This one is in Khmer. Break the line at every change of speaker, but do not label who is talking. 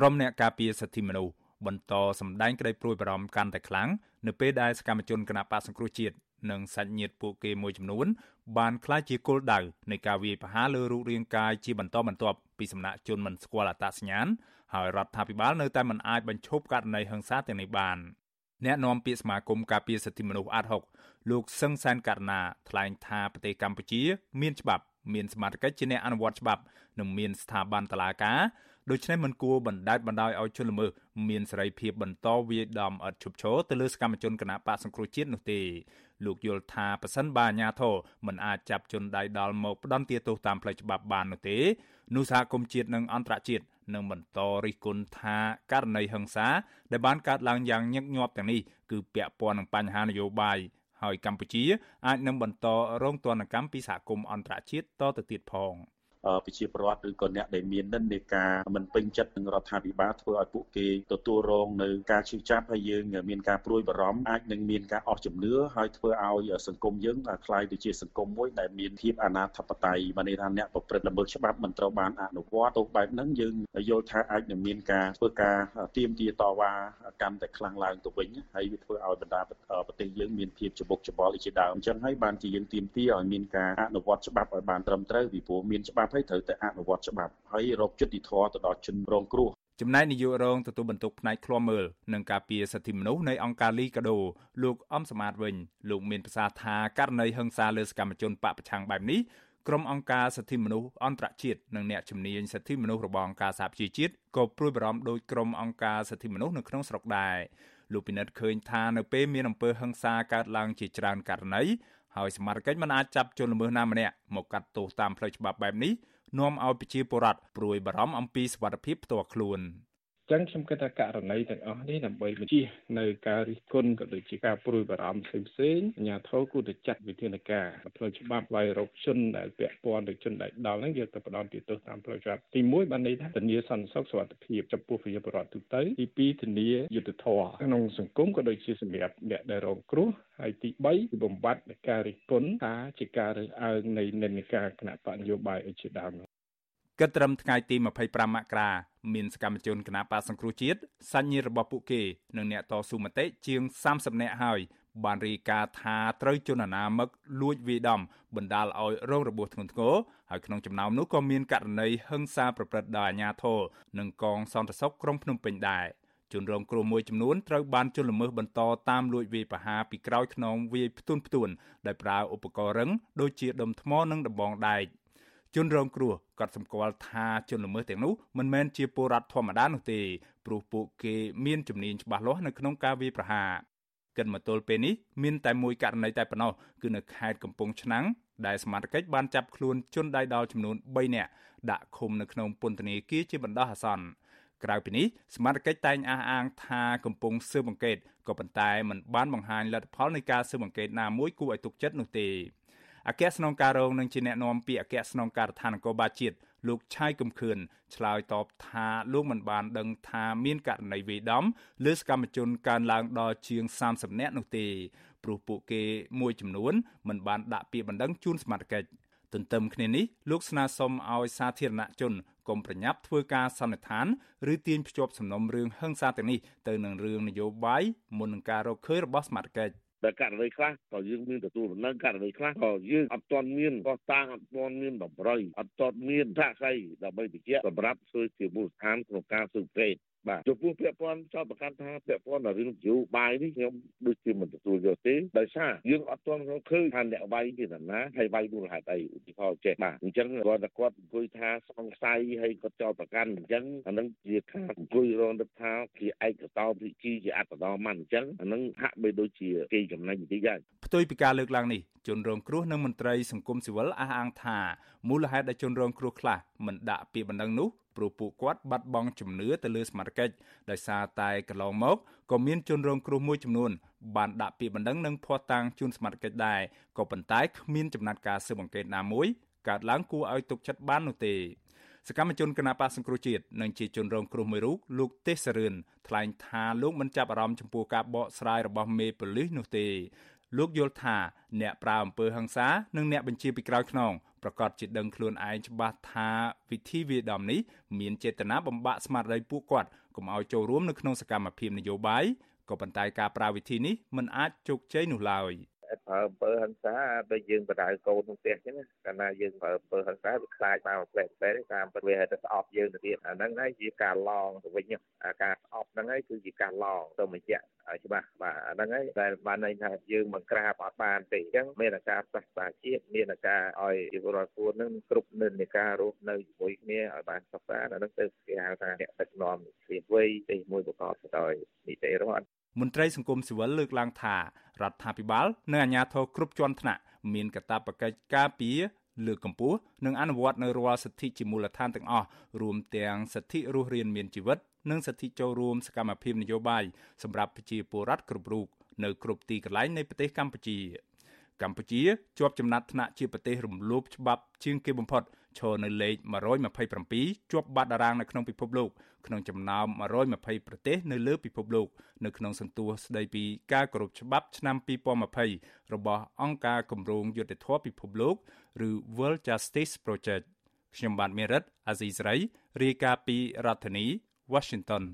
ក្រុមអ្នកការពារសិទ្ធិមនុស្សបន្តសម្ដែងក្តីព្រួយបារម្ភកាន់តែខ្លាំងនៅពេលដែលសកម្មជនគណបកសង្គ្រោះជាតិនិងសាច់ញាតិពួកគេមួយចំនួនបានក្លាយជាគោលដៅនៃការវាយប្រហារលើរូបរាងកាយជាបន្តបន្ទាប់ពីសំណាក់ជនមិនស្គាល់អត្តសញ្ញាណហើយរដ្ឋាភិបាលនៅតែមិនអាចបញ្ឈប់ករណីហិង្សាទាំងនេះបានអ្នកនាំពាក្យសមាគមការពារសិទ្ធិមនុស្សអាត់ហុកលោកសឹងសានករណាថ្លែងថាប្រទេសកម្ពុជា មានច្បាប់ មានសមត្ថកិច្ចជាអ្នកអនុវត្តច្បាប់និងមានស្ថាប័នតុលាការ ដូច្នេះមិនគួរបណ្តែតបណ្តោយឲ្យជនល្មើសមានសេរីភាពបន្តវាយដំឥតឈប់ឈរទៅលើសកម្មជនគណបកសង្គ្រោះជាតិនោះទេលោកយល់ថាប៉ះសិនបាអាញាធរមិនអាចចាប់ជនដៃដល់មកផ្ដន់ទាទោសតាមផ្លូវច្បាប់បាននោះទេនោះសហគមន៍ជាតិនិងអន្តរជាតិនឹងបន្តរិះគន់ថាករណីហិង្សា ដែលបានកើតឡើងយ៉ាងញឹកញាប់ទាំងនេះគឺពាក់ព័ន្ធនឹងបញ្ហានយោបាយហើយកម្ពុជាអាចនឹងបន្តរងទណ្ឌកម្មពីសហគមន៍អន្តរជាតិតទៅទៀតផង។
ប្រជាពលរដ្ឋឬក៏អ្នកដែលមាននិន្នាការមិនពេញចិត្តនឹងរដ្ឋាភិបាលធ្វើឲ្យពួកគេទទួលរងនៅការឈឺចាប់ហើយយើងមានការព្រួយបារម្ភអាចនឹងមានការអស់ជំនឿហើយធ្វើឲ្យសង្គមយើងក្លាយទៅជាសង្គមមួយដែលមានភាពអនាធបត័យបានន័យថាអ្នកប្រព្រឹត្តល្មើសច្បាប់មិនត្រូវបានអនុវត្តទៅបែបហ្នឹងយើងយល់ថាអាចនឹងមានការធ្វើការទៀមទាតវ៉ាកម្មតែខ្លាំងឡើងទៅវិញហើយវាធ្វើឲ្យបណ្ដាប្រទេសយើងមានភាពច្បុកច្បល់ជាដើមអញ្ចឹងហើយបានជាយើងទៀមទាឲ្យមានការអនុវត្តច្បាប់ឲ្យបានត្រឹមត្រូវពីព្រោះមានច្បាប់ហើយត្រូវតែអនុវត្តច្បាប់ហើយរកយុត្តិធម៌ទៅដល់ជនរងគ្រោះ
ចំណែកនាយករងទទួលបន្ទុកផ្នែកឃ្លាំមើលនិងការពារសិទ្ធិមនុស្សនៃអង្គការលីកាដូលោកអំសមាតវិញលោកមានប្រសាសន៍ថាករណីហិង្សាលើសកម្មជនបពប្រឆាំងបែបនេះក្រុមអង្គការសិទ្ធិមនុស្សអន្តរជាតិនិងអ្នកជំនាញសិទ្ធិមនុស្សរបស់អង្គការសហប្រជាជាតិក៏ព្រួយបារម្ភដោយក្រុមអង្គការសិទ្ធិមនុស្សនៅក្នុងស្រុកដែរលោកពិនិត្យឃើញថានៅពេលមានអំពើហិង្សាកើតឡើងជាច្រើនករណី ហើយសមត្ថកិច្ចមិនអាចចាប់ជនល្មើសណាម្នាក់មកកាត់ទោសតាមផ្លូវច្បាប់បែបនេះនាំឲ្យប្រជាពលរដ្ឋព្រួយបារម្ភអំពីសុវត្ថិភាពផ្ទាល់ខ្លួន។
ចឹងខ្ញុំគិតថាករណីទាំងអស់នេះដើម្បីបញ្ជៀសនៅការរិះគន់ក៏ដូចជាការព្រួយបារម្ភផ្សេងផ្សេងអាជ្ញាធរគួរតែចាត់វិធានការផ្លូវច្បាប់វាយរកជនដែលពាក់ព័ន្ធទៅជនដែលដល់ហ្នឹងយកទៅផ្ដន់ទោសតាមផ្លូវច្បាប់ទី1បានន័យថាធានាសន្តិសុខសុវត្ថិភាពចំពោះប្រជាពលរដ្ឋទូទៅទី2ធានាយុត្តិធម៌ក្នុងសង្គមក៏ដូចជាសម្រាប់អ្នកដែលរងគ្រោះហើយទី3គឺបំបត្តិការរិះគន់ថាជាការរើសអើងនៃនិន្នាការគណៈបកនយោបាយអីជាដើម
គិតត្រឹមថ្ងៃទី25មករាមានសកម្មជនគណបកសង្គ្រោះជាតិសញ្ញិរបស់ពួកគេនិងអ្នកតស៊ូមតិជាង30នាក់ហើយបានរាយការណ៍ថាត្រូវជនអនាមិកលួចវាយដំបណ្ដាលឲ្យរងរបួសធ្ងន់ធ្ងរហើយក្នុងចំណោមនោះក៏មានករណីហិង្សាប្រព្រឹត្តដោយអាជ្ញាធរនិងកងសន្តិសុខក្រុងភ្នំពេញដែរជនរងគ្រោះមួយចំនួនត្រូវបានជន់ល្មើសបន្តតាមលួចវាយប្រហារពីក្រោយខ្នងវាយផ្ទួនផ្ទួនដោយប្រើឧបករណ៍រឹងដូចជាដុំថ្មនិងដំបងដែក ជនរងគ្រោះក៏សម្គាល់ថាជនល្មើសទាំងនោះមិនមែនជាពលរដ្ឋធម្មតានោះទេព្រោះពួកគេមានជំនាញច្បាស់លាស់នៅក្នុងការវាយប្រហារកិនមកទល់ពេលនេះមានតែមួយករណីតែប៉ុណ្ណោះគឺនៅខេត្តកំពង់ឆ្នាំងដែលសមាជិកបានចាប់ខ្លួនជនដៃដល់ចំនួន3នាក់ដាក់ឃុំនៅក្នុងពន្ធនាគារជាបណ្ដោះអាសន្នក្រៅពីនេះសមាជិកតែងអះអាងថាកំពុងស៊ើបអង្កេតក៏ប៉ុន្តែមិនបានបង្ហាញលទ្ធផលនៃការស៊ើបអង្កេតណាមួយគួរឲ្យទុកចិត្តនោះទេ អគ្គស្នងការរងនឹងជាអ្នកណែនាំពាក្យអគ្គស្នងការដ្ឋាននគរបាលជាតិលោកឆាយកំខឿនឆ្លើយតបថាលោកមិនបានដឹងថាមានករណីវេដំលើសកម្មជនកើនឡើងដល់ជាង30នាក់នោះទេព្រោះពួកគេមួយចំនួនមិនបានដាក់ពាក្យបណ្ដឹងជូនសមាជិកទន្ទឹមគ្នានេះលោកស្នើសុំឲ្យសាធារណជនកុំប្រញាប់ធ្វើការសន្និដ្ឋានឬទាញភ្ជាប់សំណុំរឿងហិង្សាទាំងនេះទៅនឹងរឿងនយោបាយមុននឹងការរកឃើញរបស់សមាជិក
តែករណីខ្លះក៏យើងមានទទួលដំណឹងករណីខ្លះក៏យើងអត់ទាន់មានកតាំងអត់ទាន់មានតម្រុយអត់ទាន់មានថាស្អីដើម្បីបញ្ជាក់សម្រាប់ធ្វើជាមូលដ្ឋានក្នុងការស៊ើបអង្កេតបាទចំពោះពាក់ព័ន្ធចោតប្រកាន់ថាពាក់ព័ន្ធដល់រឿងនយោបាយនេះខ្ញុំដូចជាមិនទទួលយកទេដោយសារយើងអត់ទាន់រកឃើញថាអ្នកវាយជានរណាហើយវាយមូលហេតុអីឧទាហរណ៍ចេះបាទអញ្ចឹងគាត់តែគាត់អង្គុយថាសង្ស័យហើយគាត់ចោតប្រកាន់អញ្ចឹងអានឹងជាការអង្គុយរងដឹកថាជាឯកតោភិជីជាអត្តដោមិនអញ្ចឹងអានឹងហាក់បីដូចជាគេចំណេញបន្តិចហើយ
ផ្ទុយពីការលើកឡើងនេះជនរងគ្រោះនិងមន្ត្រីសង្គមស៊ីវិលអះអាងថាមូលហេតុដែលជនរងគ្រោះខ្លះមិនដាក់ពាក្យបណ្ដឹងនោះ ព្រោះពួកគាត់បាត់បង់ជំនឿទៅលើសមត្ថកិច្ចដោយសារតែកន្លងមកក៏មានជនរងគ្រោះមួយចំនួនបានដាក់ពាក្យបណ្ដឹងនិងភ័ស្តុតាងជូនសមត្ថកិច្ចដែរក៏ប៉ុន្តែគ្មានចំណាត់ការស៊ើបអង្កេតណាមួយកើតឡើងគួរឲ្យទុកចិត្តបាននោះទេសកម្មជនគណបកសង្គ្រោះជាតិនិងជាជនរងគ្រោះមួយរូបលោកទេសរឿនថ្លែងថាលោកមិនចាប់អារម្មណ៍ចំពោះការបកស្រាយរបស់មេប៉ូលីសនោះទេ លោកយល់ថាអ្នកប្រើអំពើហិង្សានិងអ្នកបញ្ជាពីក្រោយខ្នងប្រកាសជាដឹងខ្លួនឯងច្បាស់ថាវិធីវាដំនេះមានចេតនាបំបាក់ស្មារតីពួកគាត់កុំឲ្យចូលរួមនៅក្នុងសកម្មភាពនយោបាយក៏ប៉ុន្តែការប្រើវិធីនេះមិនអាចជោគជ័យនោះឡើយ
ប្រើអំពើហិង្សាដូចយើងបដៅកូនក្នុងផ្ទះចឹងកាលណាយើងប្រើអំពើហិង្សាវាខ្លាចមកផ្លែផ្លែតាមពិតវាទៅស្អប់យើងទៅទៀតអាហ្នឹងហើយជាការឡងទៅវិញអាការស្អប់ហ្នឹងហើយគឺជាការឡងទៅបញ្ជាក់ឲ្យច្បាស់បាទអាហ្នឹងហើយតែបានន័យថាយើងមិនក្រាបអត់បានទេអញ្ចឹងមានការផ្សះផ្សាជាតិមានការឲ្យជីវរដ្ឋគួរនឹងគ្រប់និន្នាការរស់នៅជាមួយគ្នាឲ្យបានសុខសាន្តអាហ្នឹងទៅគេហៅថាអ្នកដឹកនាំពីវ័យទីមួយប្រកបដោយនីតិរដ្ឋ
មន្ត្រីសង្គមស៊ីវិលលើកឡើងថារដ្ឋាភិបាលនិងអាជ្ញាធរគ្រប់ជាន់ថ្នាក់មានកាតព្វកិច្ចការពារលើកកម្ពស់និងអនុវត្តនៅរាល់សិទ្ធិជាមូលដ្ឋានទាំងអស់រួមទាំងសិទ្ធិរស់រានមានជីវិតនិងសិទ្ធិចូលរួមសកម្មភាពនយោបាយសម្រាប់ប្រជាពលរដ្ឋគ្រប់រូបនៅគ្រប់ទីកន្លែងនៃប្រទេសកម្ពុជា កម្ពុជាជាប់ចំណាត់ថ្នាក់ជាប្រទេសរំលោភច្បាប់ជាងគេបំផុតឈរនៅលេខ127ជាប់បាតតារាងនៅក្នុងពិភពលោកក្នុងចំណោម120ប្រទេសនៅលើពិភពលោកនៅក្នុងសន្ទុះស្ដីពីការគោរពច្បាប់ឆ្នាំ2020របស់អង្គការគម្រោងយុត្តិធម៌ពិភពលោកឬ World Justice Project ខ្ញុំបាទមេរិតអាស៊ីសេរីរាយការណ៍ពីរដ្ឋធានី Washington